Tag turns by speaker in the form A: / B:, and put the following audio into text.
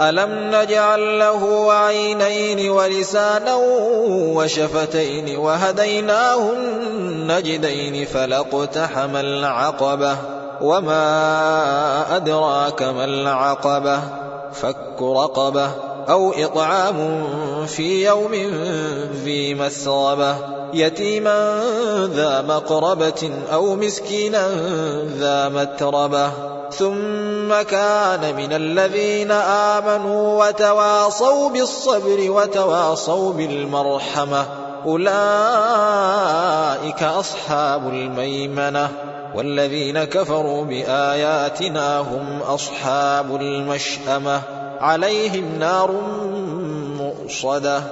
A: ألم نجعل له عينين ولسانا وشفتين وهديناه النجدين فلاقتحم العقبة وما أدراك ما العقبة؟ فك رقبة. أو إطعام في يوم ذي مسربة يتيما ذا مقربة أو مسكينا ذا متربة. ثم كان من الذين آمنوا وتواصوا بالصبر وتواصوا بالمرحمة. أولئك أصحاب الميمنة والذين كفروا بآياتنا هم أصحاب المشأمة. عليهم نار مؤصدة.